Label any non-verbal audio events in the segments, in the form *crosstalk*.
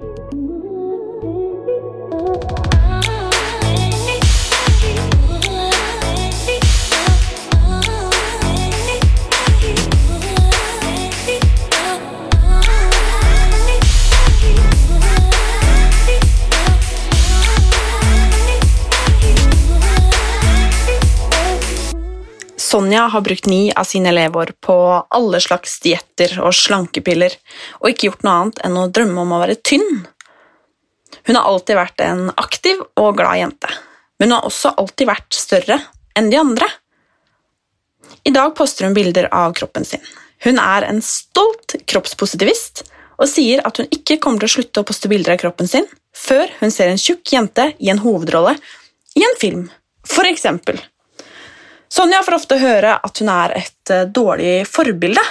Bye. Sonja har brukt ni av sine leveår på alle slags dietter og slankepiller, og ikke gjort noe annet enn å drømme om å være tynn. Hun har alltid vært en aktiv og glad jente, men hun har også alltid vært større enn de andre. I dag poster hun bilder av kroppen sin. Hun er en stolt kroppspositivist og sier at hun ikke kommer til å slutte å poste bilder av kroppen sin før hun ser en tjukk jente i en hovedrolle i en film, for eksempel. Sonja får ofte høre at hun er et eh, dårlig forbilde.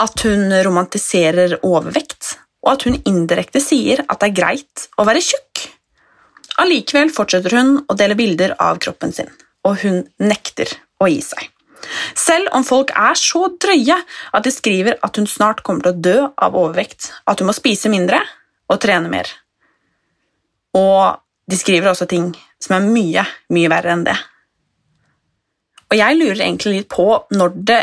At hun romantiserer overvekt, og at hun indirekte sier at det er greit å være tjukk. Allikevel fortsetter hun å dele bilder av kroppen sin, og hun nekter å gi seg. Selv om folk er så drøye at de skriver at hun snart kommer til å dø av overvekt, at hun må spise mindre og trene mer. Og de skriver også ting som er mye, mye verre enn det. Og jeg lurer egentlig litt på når det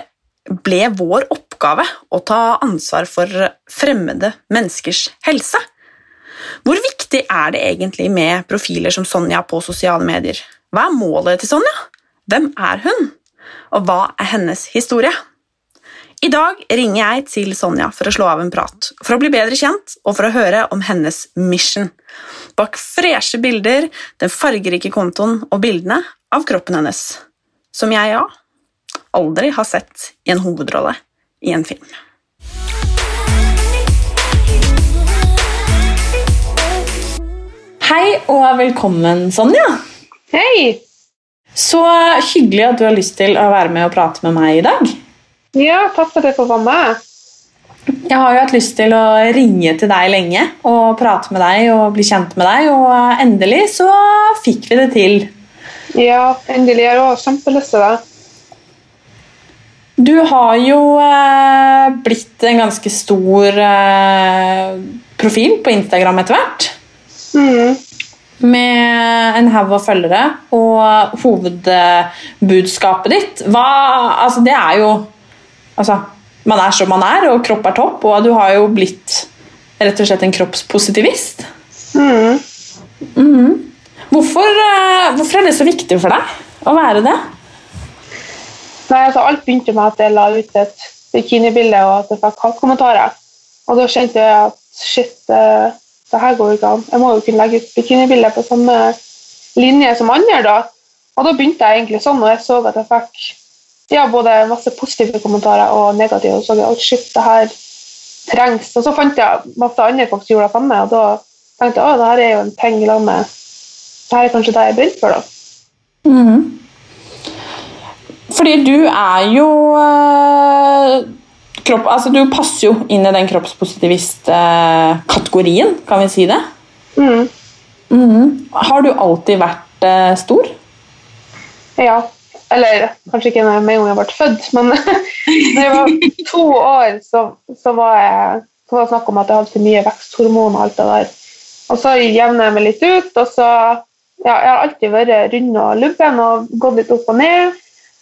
ble vår oppgave å ta ansvar for fremmede menneskers helse. Hvor viktig er det egentlig med profiler som Sonja på sosiale medier? Hva er målet til Sonja? Hvem er hun? Og hva er hennes historie? I dag ringer jeg til Sonja for å slå av en prat, for å bli bedre kjent og for å høre om hennes mission. Bak freshe bilder, den fargerike kontoen og bildene av kroppen hennes som jeg ja, aldri har sett i en hovedrolle i en film. Hei og velkommen, Sonja. Hei! Så hyggelig at du har lyst til å være med og prate med meg i dag. Ja, takk for at jeg får være med. Jeg har jo hatt lyst til å ringe til deg lenge og prate med deg og bli kjent med deg, og endelig så fikk vi det til. Ja, endelig. Jeg har kjempelyst til det. Du har jo eh, blitt en ganske stor eh, profil på Instagram etter hvert. Mm. Med en haug av følgere. Og hovedbudskapet ditt hva, altså Det er jo altså, Man er som man er, og kropp er topp. Og du har jo blitt rett og slett en kroppspositivist. Mm. Mhm. Hvorfor, eh, hvorfor er det så viktig for deg å være det? Nei, altså, alt begynte med at jeg la ut et bikinibilde og at jeg fikk hatkommentarer. Og da kjente jeg at shit, eh, det her går ikke an. Jeg må jo kunne legge ut bikinibilde på samme linje som andre. da. Og da begynte jeg egentlig sånn, og jeg så at jeg fikk ja, både masse positive kommentarer og negative. Og så jeg oh, shit, det her trengs. Og så fant jeg masse andre folk som gjorde det samme, og da tenkte jeg at det her er jo en ting i lag med det er kanskje det jeg begynte for, da. Mm. Fordi du er jo øh, kropp, altså Du passer jo inn i den kroppspositivist-kategorien, kan vi si det? Mm. Mm. Har du alltid vært øh, stor? Ja. Eller kanskje ikke med en gang jeg ble født, men *laughs* da jeg var to år, så, så var jeg så var det snakk om at jeg hadde for mye veksthormoner og alt det der. Og så jevner jeg meg litt ut, og så ja, jeg har alltid vært rund og lubben og gått litt opp og ned.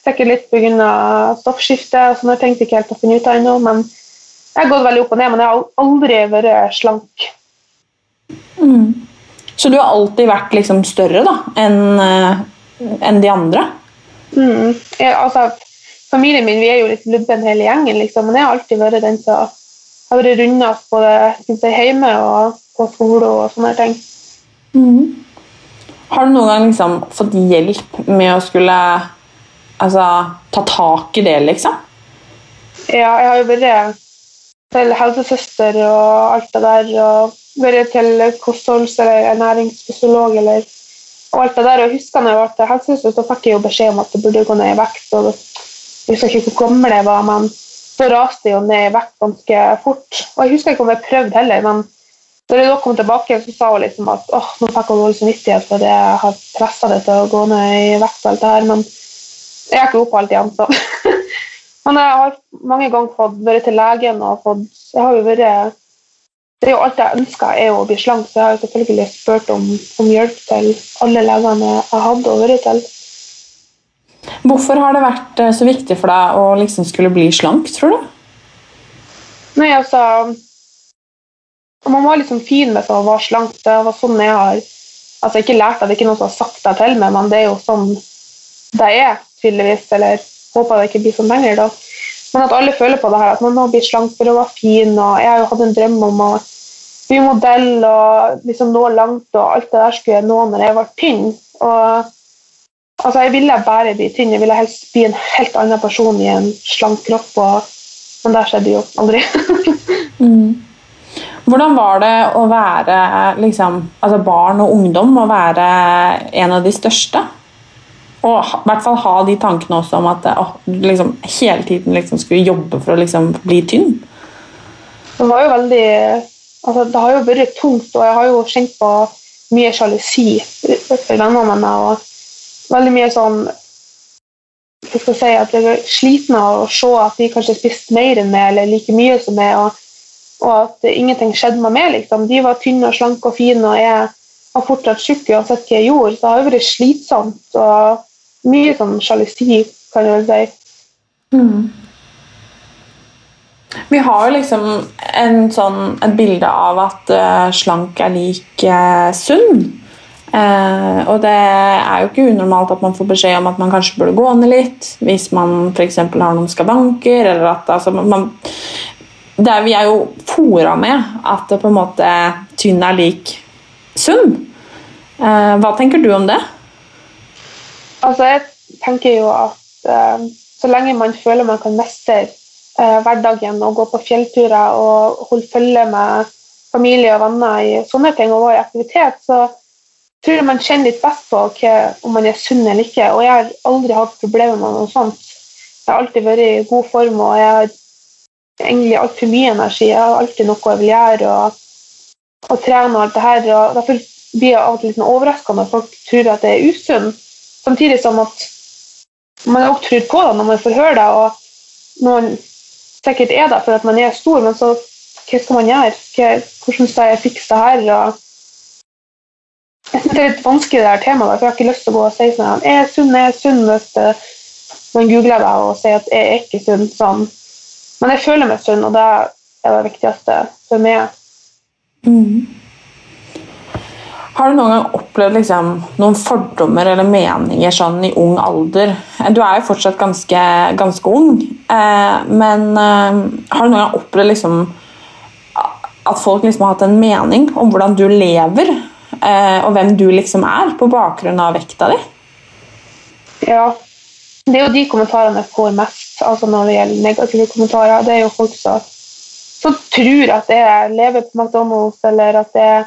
Sikkert litt pga. stoffskifte og sånne ting ikke helt å finne ut av ennå. Men jeg har gått veldig opp og ned, men jeg har aldri vært slank. Mm. Så du har alltid vært liksom større da, enn uh, en de andre? Mm. Jeg, altså, familien min vi er jo litt lubben hele gjengen, liksom, men jeg har alltid vært den som har vært rundest både hjemme og på skole og sånne ting. Mm. Har du noen gang liksom fått hjelp med å skulle altså, ta tak i det, liksom? Ja, jeg har jo vært til helsesøster og alt det der. Og vært til kostholds- eller ernæringsfysiolog eller og alt det der. Og husker når jeg til helsesøster, så fikk jeg jo beskjed om at det burde gå ned i vekt. og Jeg husker ikke hvor gammel jeg var, men så raste jeg jo ned i vekt ganske fort. Og jeg husker ikke om jeg prøvde heller, men når jeg da kom tilbake, så sa hun liksom at åh, nå fikk hun dårlig samvittighet fordi jeg har pressa det til å gå ned i vekt. og alt det her, Men jeg er ikke opp alt igjen, så. *laughs* men jeg har mange ganger fått vært til legen og fått Jeg har jo vært det er jo alt jeg ønsker, er jo å bli slank, så jeg har jo selvfølgelig spurt om, om hjelp til alle legene jeg hadde og vært til. Hvorfor har det vært eh, så viktig for deg å liksom skulle bli slank, tror du? Nei, altså Man var liksom fin med seg og var slank. Det var sånn jeg har altså ikke lært det, det er ikke noen som har sagt det til meg, men det er jo sånn det er, tydeligvis. Eller håper det ikke blir sånn lenger, da. Men at alle føler på det her, at man har blitt slank for å være fin. og Jeg har jo hatt en drøm om å bli modell og liksom nå langt, og alt det der skulle jeg nå når jeg var tynn. Og altså, Jeg ville bare bli tynn, jeg ville helst bli en helt annen person i en slank kropp. Og, men det skjedde jo aldri. *laughs* mm. Hvordan var det å være liksom, altså barn og ungdom og være en av de største? Og i hvert fall ha de tankene også om at å, liksom, hele tiden liksom skulle jobbe for å liksom, bli tynn. Det var jo veldig altså, Det har jo vært tungt, og jeg har jo kjent på mye sjalusi for vennene mine. Og veldig mye sånn jeg skal si at Jeg er sliten av å se at de kanskje spiste mer enn meg eller like mye som meg. og og at ingenting skjedde med meg. Liksom. De var tynne og slanke og fine, og jeg var fortsatt tjukk uansett hva jeg gjorde. Så det har jo vært slitsomt og mye sånn sjalusi, kan jeg vel si. Mm. Vi har jo liksom sånn, et bilde av at uh, slank er lik uh, sunn. Uh, og det er jo ikke unormalt at man får beskjed om at man kanskje burde gå ned litt hvis man f.eks. har noen skavanker. eller at altså, man, er, vi er jo fora med at det på en måte tynn er lik sunn. Eh, hva tenker du om det? Altså, jeg tenker jo at eh, så lenge man føler man kan mestre eh, hverdagen og gå på fjellturer og holde følge med familie og venner i sånne ting og være i aktivitet, så tror jeg man kjenner litt best på okay, om man er sunn eller ikke. Og jeg har aldri hatt problemer med noe sånt. Jeg har alltid vært i god form, og jeg har egentlig altfor mye energi. Jeg har alltid noe jeg vil gjøre og, og trene og alt det her. og Derfor blir jeg av og til litt overraska når folk tror at det er usunn. Samtidig som at man også tror på det når man får høre det, og noen sikkert er det for at man er stor, men så hva skal man gjøre? Hvordan skal jeg fikse det her? Og jeg synes Det er litt vanskelig det her temaet, for jeg har ikke lyst til å gå og si sånn Jeg er sunn, jeg er sunn, hvis man googler det og sier at jeg er ikke sunn. sånn men jeg føler meg sunn, og det er det viktigste for meg. Mm. Har du noen gang opplevd liksom, noen fordommer eller meninger sånn i ung alder? Du er jo fortsatt ganske, ganske ung, eh, men eh, har du noen gang opplevd liksom, at folk liksom har hatt en mening om hvordan du lever, eh, og hvem du liksom er, på bakgrunn av vekta di? Ja, det er jo de kommentarene jeg får mest altså når det gjelder negative kommentarer. Det er jo folk som, som tror at jeg lever på McDonald's, eller at jeg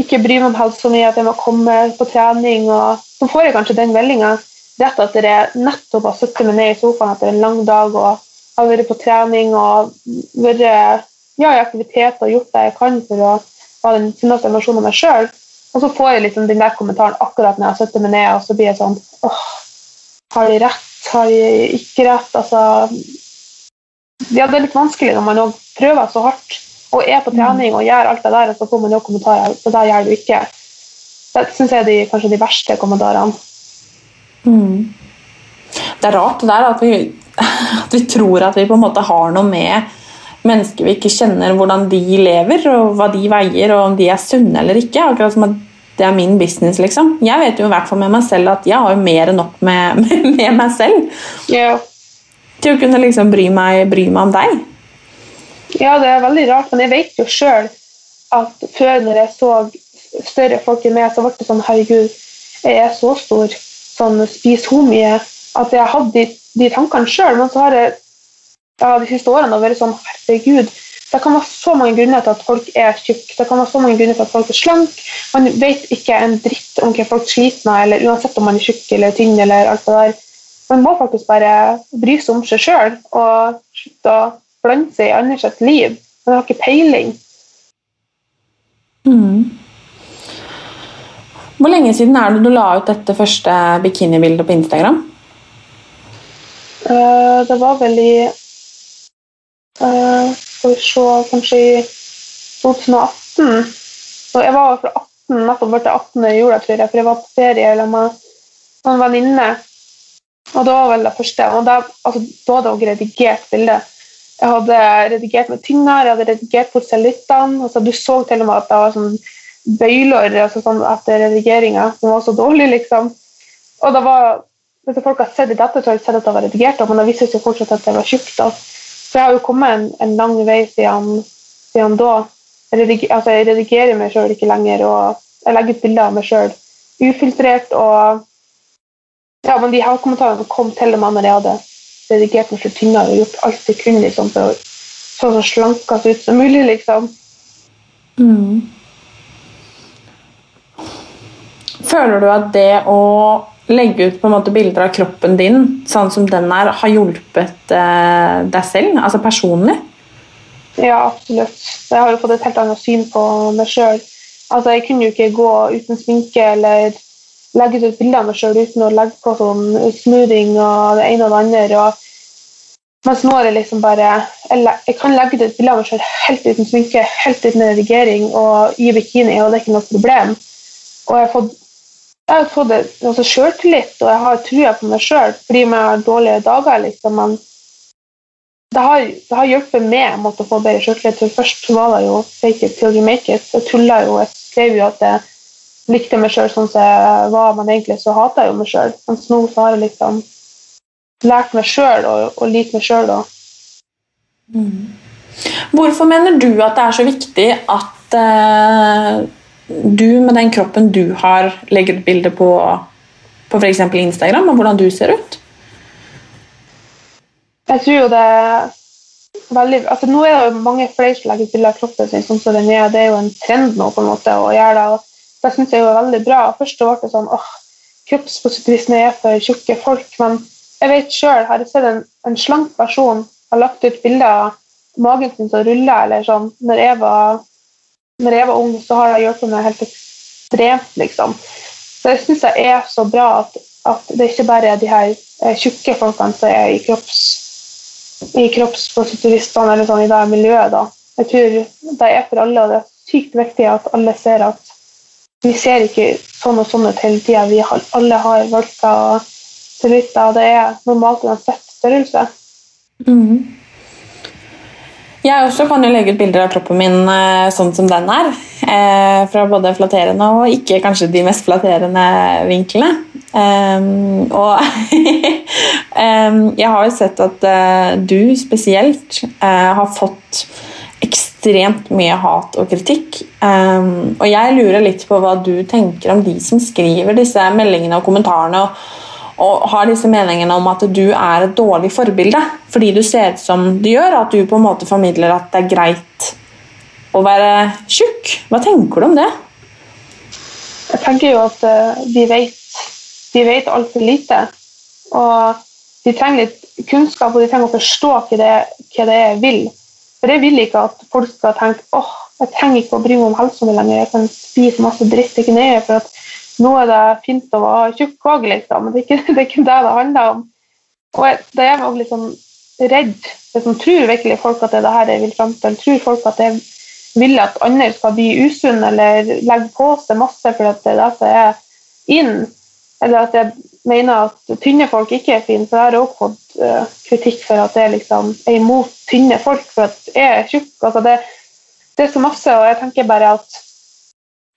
ikke bryr meg om helse så mye, at jeg må komme på trening. og Så får jeg kanskje den meldinga rett etter jeg nettopp har sittet meg ned i sofaen etter en lang dag og har vært på trening og vært ja, i aktivitet og gjort det jeg kan for å ha den fineste versjonen av meg sjøl. Og så får jeg liksom den der kommentaren akkurat når jeg har sittet meg ned, og så blir jeg sånn åh, har de rett? Har ikke rett? Altså, ja, det er litt vanskelig når man prøver så hardt og er på trening og gjør alt det der, og så får man jo kommentarer det der gjør du ikke. Det syns jeg er de, kanskje de verste kommentarene. Mm. Det er rart det der at vi, at vi tror at vi på en måte har noe med mennesker vi ikke kjenner, hvordan de lever, og hva de veier, og om de er sunne eller ikke. Akkurat som at det er min business, liksom. Jeg vet jo i hvert fall med meg selv at jeg har jo mer enn nok *laughs* med, med, meg selv. Ja. Til å kunne liksom bry meg, bry meg, om deg. Ja, det er veldig rart, men jeg vet jo sjøl at før når jeg så større folk enn meg, så ble det sånn Herregud, jeg er så stor. Sånn, spiser hun mye? At jeg hadde de, de tankene sjøl, men så har jeg ja, de siste årene vært sånn Herregud, det kan være så mange grunner til at folk er tjukke. Det kan være så mange grunner til at folk er slank. Man vet ikke en dritt om hva folk sliter med, eller uansett om man er tjukk eller tynn. eller alt det der. Man må faktisk bare bry seg om seg sjøl og slutte å blande seg i andres liv. Man har ikke peiling. Mm. Hvor lenge siden er det du la ut dette første bikinibildet på Instagram? Uh, det var vel i uh, skal vi se Kanskje i 2018. Så jeg var fra 18, nettopp ble 18. i jula, tror jeg, for jeg var på ferie eller med en venninne. Og da var vel det første. Og da, altså, da hadde jeg redigert bildet. Jeg hadde redigert med tynner, jeg hadde redigert bort cellulittene. Altså, du så til og med at det var sånn bøyler altså, sånn etter redigeringa som var så dårlig, liksom. Og det var, Hvis folk har sett i dette, så har de sett at det var redigert, men det viser seg fortsatt at det var tjukt. Så jeg har jo kommet en, en lang vei siden, siden da. Jeg, rediger, altså, jeg redigerer meg sjøl ikke lenger, og jeg legger ut bilder av meg sjøl ufiltrert. og ja, men de her kommentarene kom til og med når jeg hadde redigert meg for tynnere og gjort alt jeg kunne liksom, for å så så slankest ut som mulig, liksom. Mm. Føler du at det å legge ut på en måte bilder av kroppen din sånn som den er, har hjulpet eh, deg selv, altså personlig? Ja, absolutt. Jeg har jo fått et helt annet syn på meg sjøl. Altså, jeg kunne jo ikke gå uten sminke eller legge ut bilder av meg sjøl uten å legge på sånn smoothing og det ene og det andre. Og, mens nå er det liksom bare Jeg, jeg kan legge ut bilder bilde av meg sjøl helt uten sminke, helt uten redigering og i bikini, og det er ikke noe problem. Og jeg har fått jeg har fått altså, sjøltillit, og jeg har trua på meg sjøl fordi jeg har dårlige dager. liksom, men det har, det har hjulpet meg å få bedre sjøltillit. Først var det jo 'fake it till you make it'. Jeg tulla jo, jeg skrev jo at jeg likte meg sjøl sånn som jeg var, men egentlig så hater jeg jo meg sjøl. Mens nå så har jeg liksom lært meg sjøl å like meg sjøl. Mm. Hvorfor mener du at det er så viktig at uh du med den kroppen du har, legger ut bilde på, på f.eks. Instagram og hvordan du ser ut? Jeg tror jo det er veldig altså Nå er det jo mange flere som legger ut bilde av kroppen sin sånn som den er. Det er jo en trend nå på en måte å gjøre det. og Det syns jeg er veldig bra. Først ble det sånn åh, kroppspositivisme er for tjukke folk. Men jeg vet sjøl, har jeg sett en, en slank person har lagt ut bilde av magen sin som ruller, eller sånn, når jeg var når jeg var ung, så har det hjulpet meg helt ekstremt, liksom. Så jeg syns det er så bra at, at, det ikke bare er de her eh, tjukke folkene som er i kropps i kroppspositivistene eller sånn i det miljøet. da. Jeg tror det er for alle, og det er sykt viktig at alle ser at vi ser ikke sånn og sånn ut hele tida. Vi har, alle har valker og cellulitter, og det er normalt uansett størrelse. Mm. Jeg også kan jo legge ut bilder av kroppen min eh, sånn som den er. Eh, fra både flatterende og ikke kanskje de mest flatterende vinklene. Um, og um, *laughs* jeg har jo sett at uh, du spesielt har fått ekstremt mye hat og kritikk. Um, og jeg lurer litt på hva du tenker om de som skriver disse meldingene og kommentarene. og og har disse meningene om at du er et dårlig forbilde fordi du ser ut som du gjør, at du på en måte formidler at det er greit å være tjukk. Hva tenker du om det? Jeg tenker jo at eh, de vet, de vet altfor lite. Og de trenger litt kunnskap, og de trenger å forstå hva det, hva det er jeg vil. For jeg vil ikke at folk skal tenke åh, oh, jeg trenger ikke å bry meg om helsa mi lenger, jeg kan spise masse dritt. ikke nøye, for at nå er det fint å være tjukk òg, liksom. Men det er, ikke, *laughs* det er, ikke, det det handler om. Og jeg, da er jeg litt sånn redd. Liksom, tror virkelig folk at det er det her jeg vil fram til? Tror folk at jeg vil at andre skal bli usunne eller legge på seg masse for at det er det som er inn? Eller at jeg mener at tynne folk ikke er fine. For jeg har også fått uh, kritikk for at jeg liksom er imot tynne folk for at jeg er tjukk. Altså det, det er så masse, og jeg tenker bare at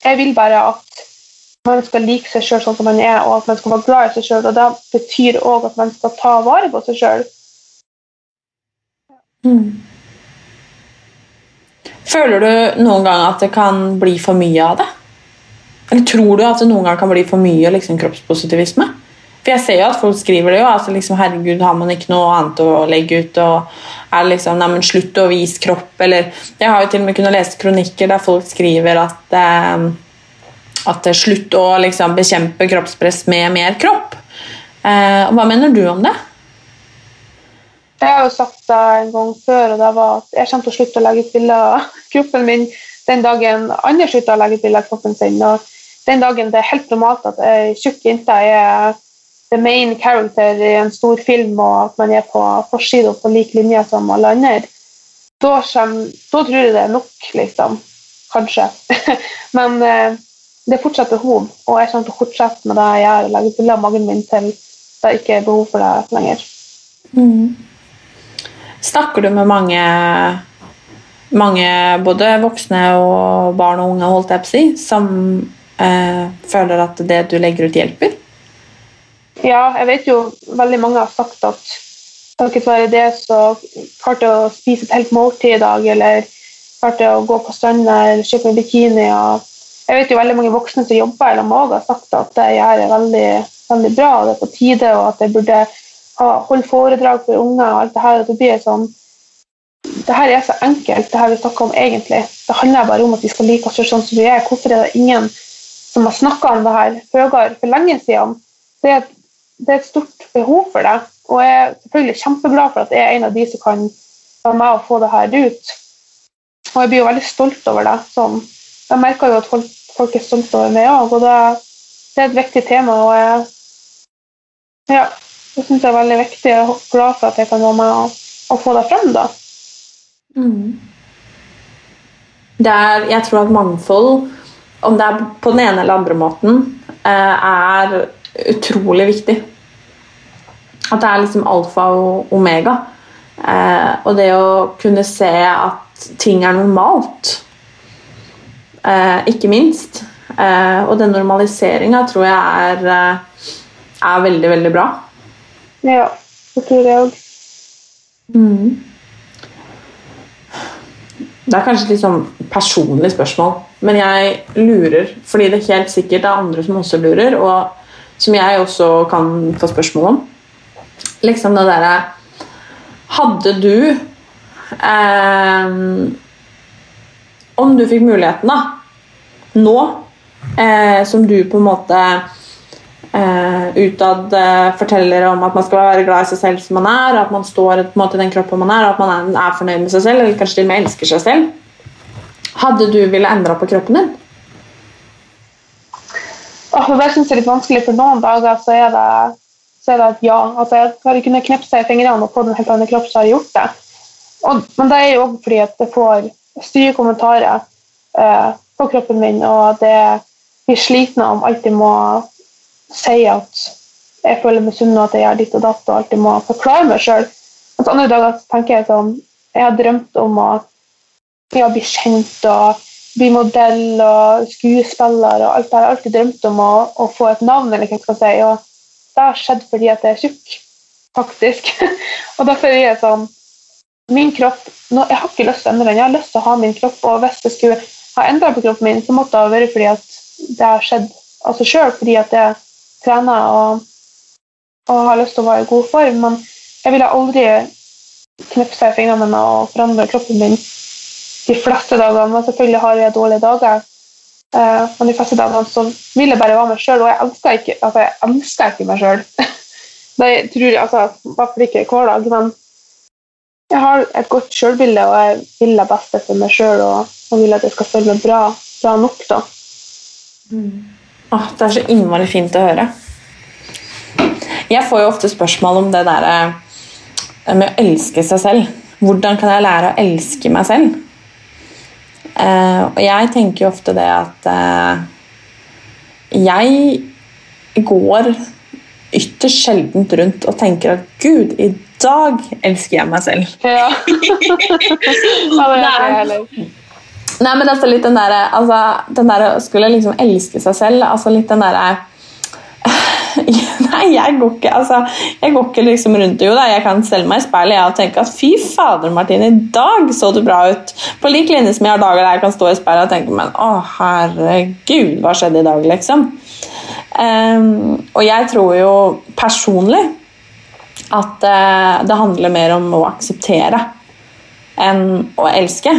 jeg vil bare at man skal like seg sjøl sånn som man er, og at man skal være glad i seg sjøl. Og det betyr òg at man skal ta vare på seg sjøl. Mm. Føler du noen gang at det kan bli for mye av det? Eller tror du at det noen gang kan bli for mye liksom, kroppspositivisme? For jeg ser jo at folk skriver det jo. altså liksom, Herregud, har man ikke noe annet å legge ut? og er liksom, nei, men Slutt å vise kropp. Eller jeg har jo til og med kunnet lese kronikker der folk skriver at eh, at det slutt å liksom, bekjempe kroppspress med mer kropp. Eh, hva mener du om det? Jeg har jo sagt det en gang før, og det var at jeg kommer til å slutte å legge ut bilder av kroppen min den dagen andre slutter å legge ut bilder av kroppen sin. og Den dagen det er helt normalt at ei tjukk jente er the main character i en stor film, og at man er på forsida på lik linje som alle andre, da, da tror jeg det er nok, liksom. kanskje. *laughs* Men eh, det er fortsatt behov, og jeg kommer til å fortsette med det jeg gjør, og legge av magen min til det ikke er behov for det lenger. Snakker du med mange, mange både voksne og barn og unge holdt jeg på å si, som eh, føler at det du legger ut, hjelper? Ja, jeg vet jo veldig mange har sagt at takket være det så klarte jeg å spise et helt måltid i dag, eller klarte jeg å gå på stranda eller kjøpe en bikini. og jeg vet jo veldig mange voksne som jobber eller med har sagt at det gjør er veldig, veldig bra, og det er på tide, og at jeg burde ha, holde foredrag for unger og alt det her. og det blir sånn det her er så enkelt, det her vi snakker om egentlig. Det handler bare om at vi skal like oss sånn som vi er. Hvorfor er det ingen som har snakka om det her høyere for lenge siden? Det er, det er et stort behov for det. Og jeg er selvfølgelig kjempeglad for at jeg er en av de som kan være med og få det her ut. Og jeg blir jo veldig stolt over det. Sånn. Jeg merker jo at folk, folk er stolte over meg òg, og det, det, er et viktig tema. Og jeg, ja, det syns jeg er veldig viktig. Jeg er glad for at jeg kan være med og, og få det frem. da. Det er, jeg tror at mangfold, om det er på den ene eller andre måten, eh, er utrolig viktig. At det er liksom alfa og omega. Eh, og det å kunne se at ting er normalt, ikke minst. Og den normaliseringa tror jeg er, er veldig, veldig bra. Ja, det tror jeg òg. Mm. Det er kanskje et litt sånn personlig spørsmål, men jeg lurer fordi det helt sikkert er andre som også lurer, og som jeg også kan få spørsmål om. Liksom det derre Hadde du eh, Om du fikk muligheten, da, nå, eh, som du på en måte eh, utad eh, forteller om at man skal være glad i seg selv som man er, at man står måte i den kroppen man er, at man er, er, fornøyd med seg selv, eller kanskje til og med elsker seg selv. Hadde du ville endra på kroppen din? Oh, det syns jeg er litt vanskelig. For noen dager så er det, så er det et ja. Altså, jeg hadde kunnet knipse i fingrene og fått en helt annen kropp, så har jeg gjort det. Og, men det er jo fordi at det får stygge kommentarer eh, på kroppen min, og det blir slitne om alltid må si at jeg føler meg sunn og at jeg gjør ditt og datt og alltid må forklare meg sjøl. Andre dager tenker jeg sånn Jeg har drømt om å ja, bli kjent og bli modell og skuespiller og alt det. Jeg har alltid drømt om å, å, få et navn, eller hva jeg skal si. Og det har skjedd fordi at jeg er tjukk, faktisk. *laughs* og derfor er jeg sånn Min kropp nå, Jeg har ikke lyst til å endre den, jeg har lyst til å ha min kropp. Og hvis jeg skulle ha endra på kroppen min, så måtte det ha vært fordi at det har skjedd av seg sjøl. Fordi at jeg trener og, og har lyst til å være i god form. Men jeg ville aldri knipsa i fingrene mine og forandre kroppen min de fleste dagene. Men selvfølgelig har jeg dårlige dager. Uh, men de fleste dagene så vil jeg bare være meg sjøl, og jeg elsker ikke, altså, jeg elsker ikke meg sjøl. *laughs* det tror jeg, altså, I hvert fall ikke hver dag, men jeg har et godt sjølbilde, og jeg vil det beste for meg sjøl og, og, vil at jeg skal føle meg bra, bra nok. da. Mm. Åh, det er så innmari fint å høre. Jeg får jo ofte spørsmål om det der eh, med å elske seg selv. Hvordan kan jeg lære å elske meg selv? Uh, og jeg tenker jo ofte det at uh, jeg går ytterst sjeldent rundt og tenker at Gud, i dag elsker jeg meg selv. Ja. *laughs* Nei. Nei, men altså litt den derre altså, Den derre skulle liksom elske seg selv, altså litt den derre Nei, jeg går ikke altså, jeg går ikke liksom rundt Jo da, jeg kan stelle meg i speilet og tenke at fy fader, Martine, i dag så du bra ut. På lik linje som jeg har dager der jeg kan stå i speilet og tenke men å herregud, hva skjedde i dag, liksom? Um, og jeg tror jo personlig at uh, det handler mer om å akseptere enn å elske.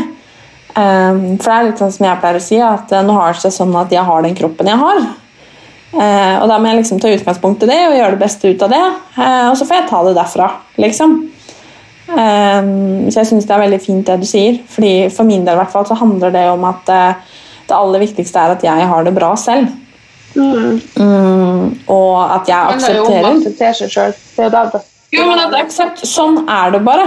Um, for det er litt sånn som jeg pleier å si, at uh, nå har det seg sånn at jeg har den kroppen jeg har. Uh, og da må jeg liksom ta utgangspunkt i det og gjøre det beste ut av det. Og så får jeg ta det derfra, liksom. Um, så jeg syns det er veldig fint det du sier. Fordi For min del hvert fall så handler det om at det aller viktigste er at jeg har det bra selv. Mm. Og at jeg aksepterer sjøl. Det er det. Jo, men at aksept, sånn er det bare.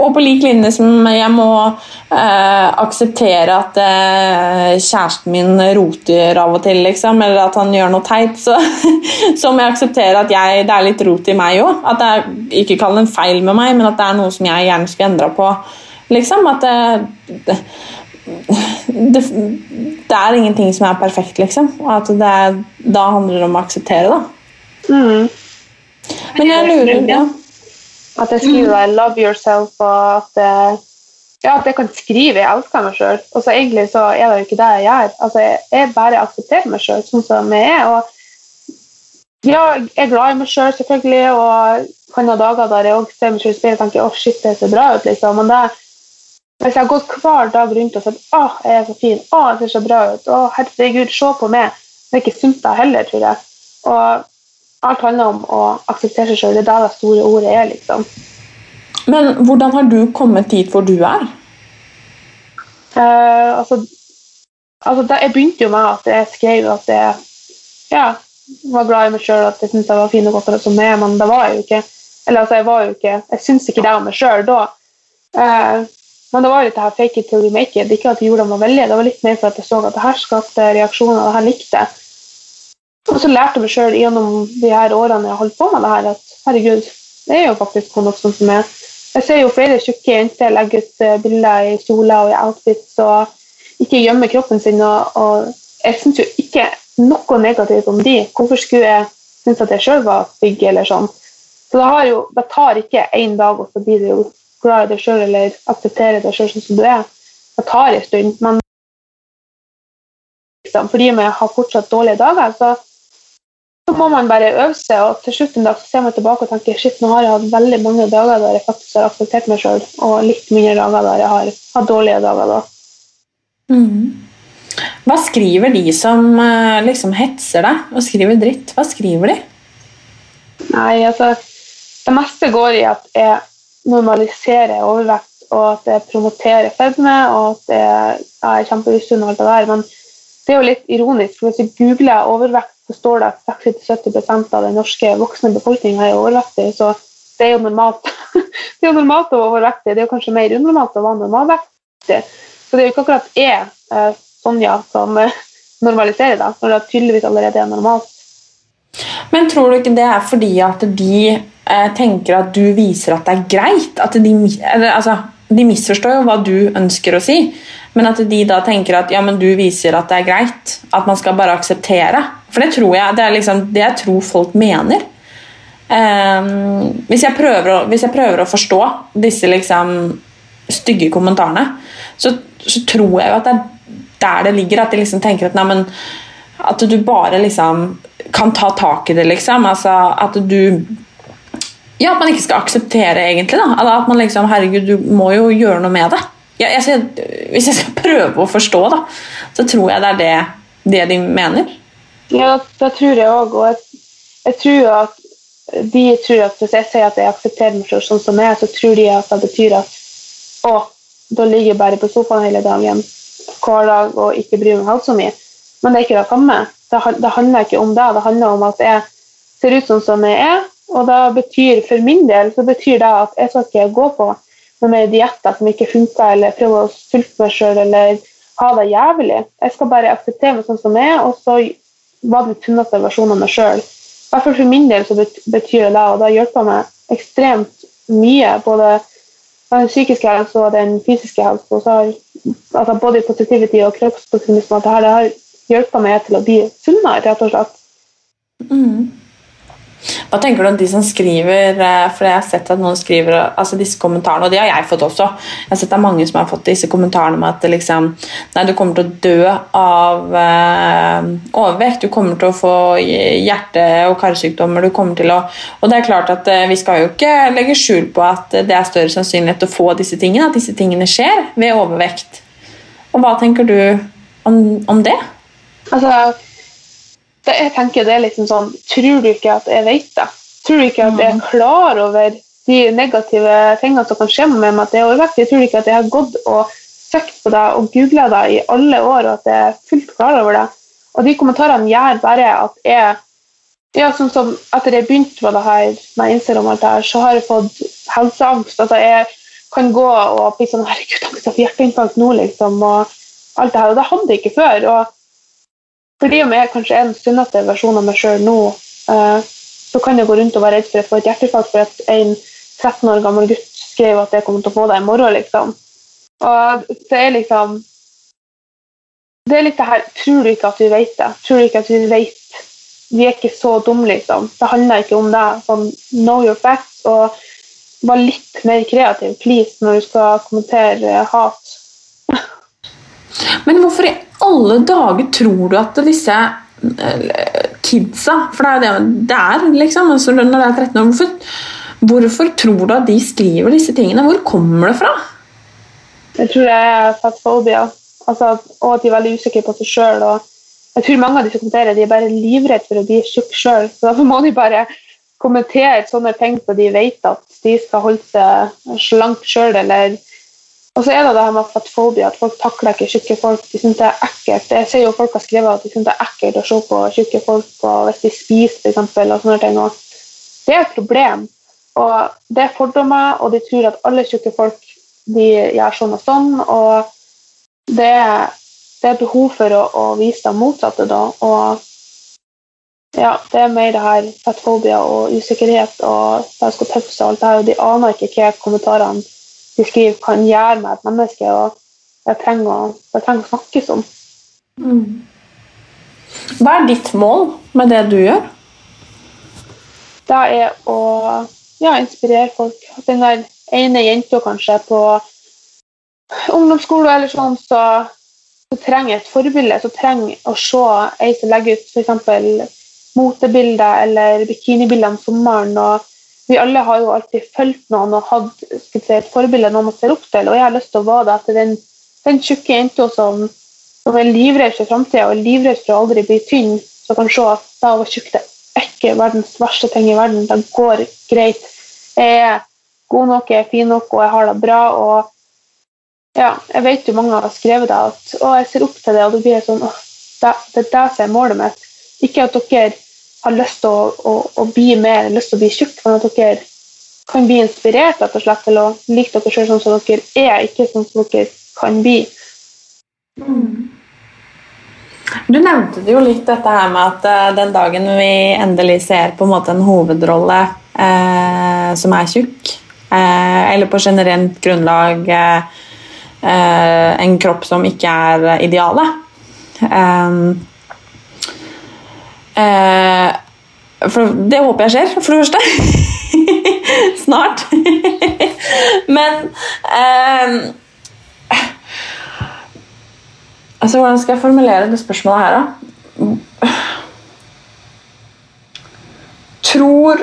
Og på lik linje som jeg må eh, akseptere at eh, kjæresten min roter av og til, liksom, eller at han gjør noe teit, så, *laughs* så må jeg akseptere at jeg, det er litt rot i meg òg. At det er, ikke kall det en feil med meg, men at det er noe som jeg gjerne skulle endra på. Liksom, at det, det, det, det, er ingenting som er perfekt, liksom. Og at det er, da handler det om å akseptere, da. Mm. Men jeg lurer ja. At jeg skriver mm. 'love yourself', og at, jeg, ja, at jeg kan skrive 'jeg elsker meg sjøl'. Og så egentlig så er det jo ikke det jeg gjør. Altså, jeg, jeg bare aksepterer meg sjøl sånn som jeg er. og ja, jeg er glad i meg sjøl, selv, selvfølgelig, og kan ha dager der jeg også ser meg selv i speilet og tenker 'å, shit, det ser bra ut', liksom. Men det, hvis jeg har gått hver dag rundt og sagt at jeg er så fin', 'å, jeg ser så bra ut', 'å, herregud, se på meg', det er ikke sunt, da heller, tror jeg. Og alt handler om å akseptere seg sjøl. Det er der det store ordet er, liksom. Men hvordan har du kommet dit hvor du er? Uh, altså, altså da, Jeg begynte jo med at jeg skrev at jeg ja, var glad i meg sjøl, at jeg syntes jeg var fin og godt som meg, men det var jeg jo ikke. Eller altså, jeg var jo ikke Jeg syns ikke det om meg sjøl da. Uh, men det var litt det her fake it till you make it. Ikke at jeg gjorde det veldig, det var litt mer for at jeg så at det her skapte reaksjoner, og det her likte jeg. Og så lærte jeg meg sjøl gjennom de her årene jeg holdt på med det her, at herregud, det er jo faktisk sånn som er Jeg ser jo flere tjukke jenter legge ut eh, bilder i kjoler og i outfits og ikke gjemme kroppen sin. Og, og jeg syns jo ikke noe negativt om de. Hvorfor skulle jeg synes at jeg sjøl var stygg eller sånn? Så det, jo, det tar ikke én dag, og så blir det jo glad i deg sjøl eller aksepterer deg sjøl sånn som du er. Det tar en stund. Men liksom, fordi vi har fortsatt dårlige dager, så så må man bare øve seg, og til slutt en dag så ser man tilbake og tenker shit, nå har jeg hatt veldig mange dager der jeg faktisk har akseptert meg sjøl, og litt mindre dager der jeg har hatt dårlige dager. da. Mm. Hva skriver de som eh, liksom hetser deg og skriver dritt? Hva skriver de? Nei, altså Det meste går i at jeg normaliserer overvekt, og at det promoterer fedme, og at jeg er kjempeusunn og alt det der. Men det er jo litt ironisk, for hvis vi googler overvekt så står det at 60-70 av den norske voksne befolkninga er overvektig. Så det er jo normalt *laughs* det er jo normalt å være overvektig. Det er jo kanskje mer unormalt å være normalvektig. Så det er jo ikke akkurat jeg, eh, Sonja, som eh, normaliserer det, når det tydeligvis allerede er normalt. Men tror du ikke det er fordi at de tenker at du viser at det er greit? At de, altså, de misforstår jo hva du ønsker å si, men at de da tenker at ja, men du viser at det er greit. At man skal bare akseptere. For det tror jeg det er liksom det jeg tror folk mener. Um, hvis, jeg prøver, hvis, jeg prøver, å forstå disse liksom stygge kommentarene, så, så, tror jeg jo at det er der det ligger. At de liksom tenker at, nei, men, at du bare liksom kan ta tak i det, liksom. Altså, at du Ja, at man ikke skal akseptere, egentlig. da, At man liksom Herregud, du må jo gjøre noe med det. Ja, jeg, hvis jeg skal *laughs* prøve å forstå, da, så tror jeg det er det, det de mener. Ja, da, tror jeg òg. Og jeg, jeg, tror at de tror at hvis jeg sier at jeg aksepterer meg sånn som jeg er, så tror de at det betyr at å, da ligger jeg bare på sofaen hele dagen hver dag og ikke bryr meg halvt så mye. Men det er ikke det samme. Det, det, handler ikke om det. Det handler om at jeg ser ut sånn som jeg er. Og det betyr, for min del så betyr det at jeg skal ikke gå på noen mer dietter som ikke funker, eller prøve å sulte meg sjøl eller ha det jævlig. Jeg skal bare akseptere meg sånn som jeg er, og så var den tynneste versjonen av meg sjøl. For min del så betyr det det, og det har hjulpet meg ekstremt mye. Både den psykiske helse og den fysiske helse. Og så har, altså både positivity og kroppspositivisme. Det, det har hjulpet meg til å bli sunnere, rett og slett. Mm. Hva tenker du om de som skriver eh, For jeg har sett at noen skriver altså disse kommentarene, og det har jeg fått også. Jeg har sett det er mange som har fått disse kommentarene om at liksom, nei, du kommer til å dø av eh, overvekt. Du kommer til å få hjerte- og karsykdommer. Du kommer til å Og det er klart at eh, vi skal jo ikke legge skjul på at det er større sannsynlighet å få disse tingene, at disse tingene skjer ved overvekt. Og hva tenker du om, om det? Altså det jeg tenker det er liksom sånn Tror du ikke at jeg vet det? Tror du ikke at jeg er mm. klar over de negative tingene som kan skje med meg at jeg er overvektig? Tror du ikke at jeg har gått og søkt på det og googla deg i alle år, og at jeg er fullt klar over det? Og de kommentarene gjør bare at jeg ja, sånn som Etter jeg begynte med det her med Instagram, alt det her, så har jeg fått helseangst. Altså jeg kan gå og bli sånn Herregud, jeg har fått hjerteinfarkt nå, liksom. Og alt det her. Og det hadde jeg ikke før. og fordi om jeg kanskje er den sunneste versjonen av meg sjøl nå, eh, så kan jeg gå rundt og være redd for å få et hjertefall for at en 13 år gammel gutt skrev at jeg kommer til å få det i morgen, liksom. Og det er liksom Det er litt det her Tror du ikke at vi vet det? Tror du ikke at vi vet Vi er ikke så dumme, liksom. Det handler ikke om det. Sånn, know your facts. og Vær litt mer kreativ, please, når du skal kommentere hat. Men hvorfor i alle dager tror du at disse eh, kidsa For det er jo det det er, liksom. Altså, når det er 13 år, hvorfor, hvorfor tror du at de skriver disse tingene? Hvor kommer det fra? Jeg tror det er fatfobia, altså, og at de er veldig usikre på seg sjøl. Jeg tror mange av de som kommenterer, de er bare livredde for å bli tjukke sjøl. Så derfor må de bare kommentere sånne ting så de vet at de skal holde seg slank sjøl, eller og så er det det her med fatfobia, at folk takler ikke tjukke folk. De synes det er ekkelt. Jeg ser jo folk har skrevet at de synes det er ekkelt å se på tjukke folk og hvis de spiser, eksempel, og sånne ting. Og det er et problem. Og det er fordommer, og de tror at alle tjukke folk de gjør sånn og sånn. Og det, det er behov for å, å vise det motsatte, da. Og ja, det er mer det her fatfobia og usikkerhet og det skal tøffe seg og alt det her, og de aner ikke hva kommentarene de skriver, kan gjøre med et menneske. og det trenger det trenger å snakkes om. Mm. Hva er ditt mål med det du gjør? Det er å ja, inspirere folk. Den der ene jenta kanskje på ungdomsskole eller sånn, så, så trenger et forbilde. Så trenger å se ei som legger ut f.eks. motebilder eller bikinibilder om sommeren. og vi alle har jo alltid fulgt noen og hatt si, et forbilde noen man ser opp til. Og jeg har lyst til å være det etter den, den tjukke jenta som, som, er livredd for framtida og livredd for å aldri bli tynn, som kan se at å være tjukk det er ikke verdens verste ting i verden. Det går greit. Jeg er god nok, jeg er fin nok, og jeg har det bra. og ja, jeg vet jo mange har skrevet det, at å, jeg ser opp til det, og da blir jeg sånn åh, det, det er det som er målet mitt. Ikke at dere har lyst til å, å, å, bli mer, lyst til å bli tjukk, men at dere kan bli inspirert rett og slett til å like dere sjøl sånn som dere er, ikke sånn som dere kan bli. Mm. Du nevnte jo litt dette her med at uh, den dagen vi endelig ser på en måte en hovedrolle eh, som er tjukk, eh, eller på generelt grunnlag en kropp som ikke er idealet Eh, for det håper jeg skjer, for det første. *laughs* Snart. *laughs* Men eh, Altså, hvordan skal jeg formulere det spørsmålet her, da? Tror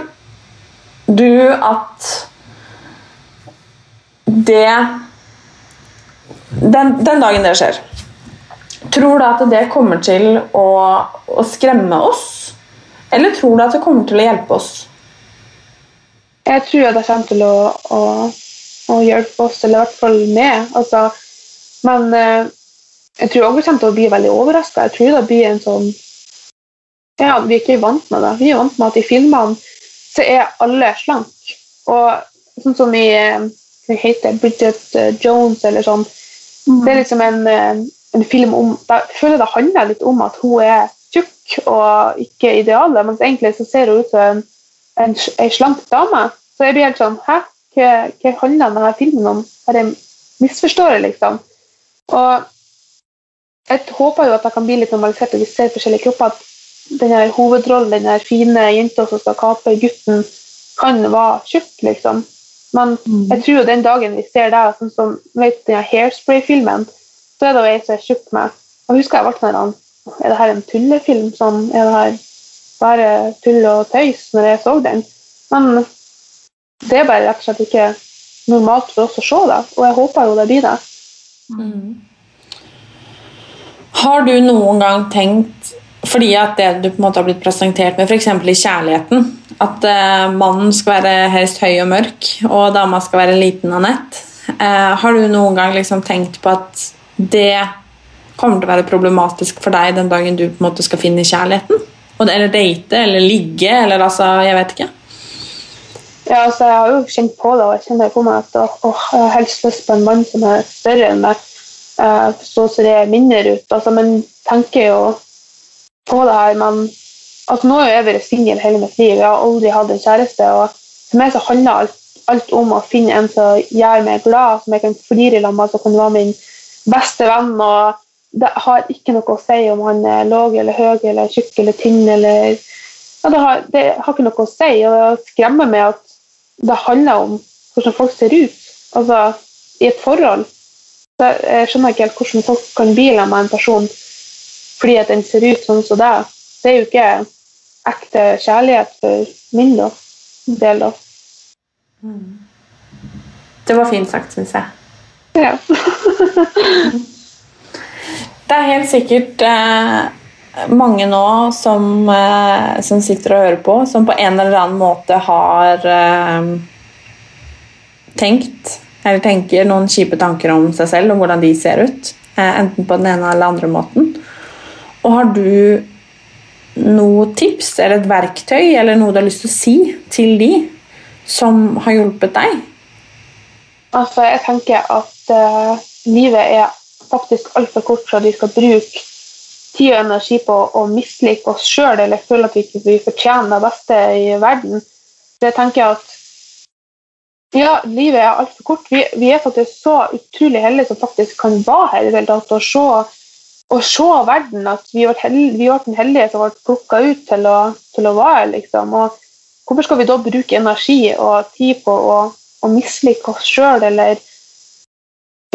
du at det den, den dagen det skjer Tror du at det kommer til å, å, skremme oss, eller tror du at det kommer til å hjelpe oss? Jeg tror at det kommer til å, å, å hjelpe oss, eller i hvert fall meg. Altså, men eh, jeg tror også vi kommer til å bli veldig overraska. Jeg tror det blir en sånn Ja, vi er ikke vant med det. Vi er vant med at i filmene så er alle slank. Og sånn som i eh, Hva heter Bridget eh, Jones eller sånn. Mm. Det er liksom en en film om Jeg føler det handler litt om at hun er tjukk og ikke idealet, mens egentlig så ser hun ut som en, en, slank dame. Så jeg blir helt sånn Hæ? Hva, hva handler denne filmen om? Har jeg misforstår det, liksom? Og jeg håper jo at det kan bli litt normalisert og vi ser forskjellige kropper. At denne hovedrollen, denne fine jenta som skal kape gutten, kan være tjukk, liksom. Men mm. jeg tror jo den dagen vi ser det, sånn som vet, denne Hairspray-filmen, så er det ei som er tjukk med Jeg husker jeg ble sånn Er det her en tullefilm? Sånn, er det her bare tull og tøys når jeg så den? Men det er bare rett og slett ikke normalt for oss å se det, og jeg håper jo det blir det. Mm. Har du noen gang tenkt fordi at det du på en måte har blitt presentert med, f.eks. i kjærligheten At uh, mannen skal være helst høy og mørk, og dama skal være liten og nett. Uh, har du noen gang liksom tenkt på at det kommer til å være problematisk for deg den dagen du på en måte skal finne kjærligheten? Eller date, eller ligge, eller altså Jeg vet ikke. Ja, altså, jeg har jo kjent på det, og jeg kjenner på meg at åh, jeg har helst lyst på en mann som er større enn meg. Så ser jeg mindre ut. Altså, men tenker jo på det her men altså, Nå har jeg vært singel hele mitt liv, jeg har aldri hatt en kjæreste. og For meg så handler alt, alt om å finne en som gjør meg glad, som jeg kan flire sammen med, som kan være min beste venn. og Det har ikke noe å si om han er lav eller høy eller tjukk eller tynn. eller ja, det, har, det har ikke noe å si. og Det skremmer meg at det handler om hvordan folk ser ut. Altså, i et forhold. Så jeg skjønner ikke helt hvordan folk kan bile med en person fordi at den ser ut sånn som det. Det er jo ikke ekte kjærlighet for min del. da. Mm. Det var fint sagt, syns jeg. Ja. det er helt sikkert eh, mange nå som, eh, som, sitter og hører på, som på en eller annen måte har eh, tenkt eller tenker noen kjipe tanker om seg selv og hvordan de ser ut. Eh, enten på den ene eller andre måten. Og har du noe tips eller et verktøy eller noe du har lyst til å si til de som har hjulpet deg? Altså, jeg tenker at uh, livet er faktisk altfor kort at vi skal bruke tid og energi på å mislike oss sjøl eller føle at vi ikke fortjener det beste i verden. Så jeg tenker at ja, livet er altfor kort. Vi, vi, er faktisk så utrolig heldige som faktisk kan være her i det hele tatt og se, verden. At vi ble den heldige som ble plukka ut til å, til å være liksom. Og hvorfor skal vi da bruke energi og tid på å, å mislike oss sjøl eller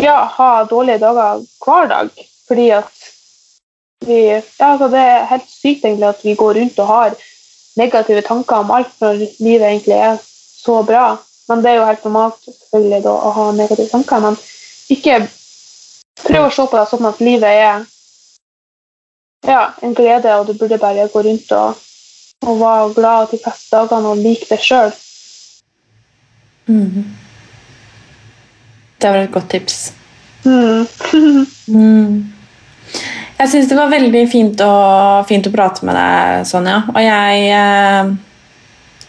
ja, ha dårlige dager hver dag? Fordi at vi, ja, altså det er helt sykt egentlig at vi går rundt og har negative tanker om alt når livet egentlig er så bra. Men det er jo helt normalt selvfølgelig da, å ha negative tanker. Men ikke prøv å se på det sånn at livet er ja, en glede, og du burde bare gå rundt og, og være glad de fleste dagene og like det sjøl. Mm. Det var et godt tips. Mm. *laughs* mm. Jeg syns det var veldig fint å, fint å, prate med deg, Sonja. Og jeg, eh,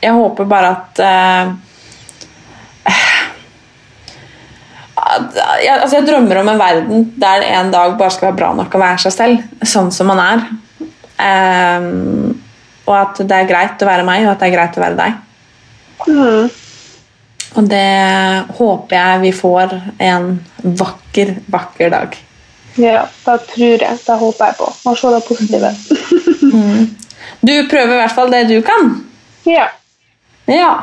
jeg håper bare at uh, jeg, altså jeg drømmer om en verden der det en dag bare skal være bra nok å være seg selv, sånn som man er. Um, og at det er greit å være meg, og at det er greit å være deg. Mm. Og det håper jeg vi får en vakker, vakker dag. Ja, det tror jeg. Det håper jeg på. Må se det positive. *laughs* mm. Du prøver i hvert fall det du kan. Ja. Ja.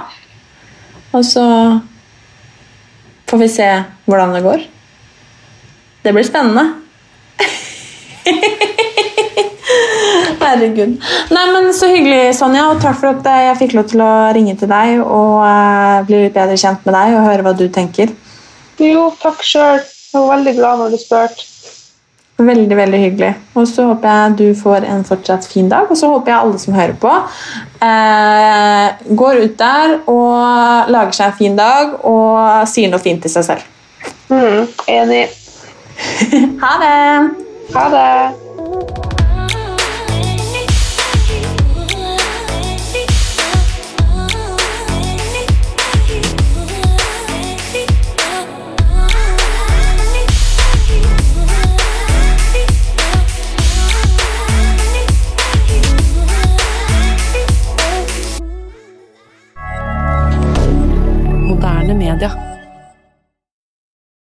Og så får vi se hvordan det går. Det blir spennende. Herregud. Nei, men Så hyggelig, Sonja. Og takk for at jeg fikk lov til å ringe til deg og uh, bli litt bedre kjent med deg og høre hva du tenker. Jo, takk sjøl. Jeg var veldig glad når du spurte. Veldig veldig hyggelig. Og så håper jeg du får en fortsatt fin dag. Og så håper jeg alle som hører på, eh, går ut der og lager seg en fin dag og sier noe fint til seg selv. Mm, enig. *laughs* ha det. Ha det. moderne media.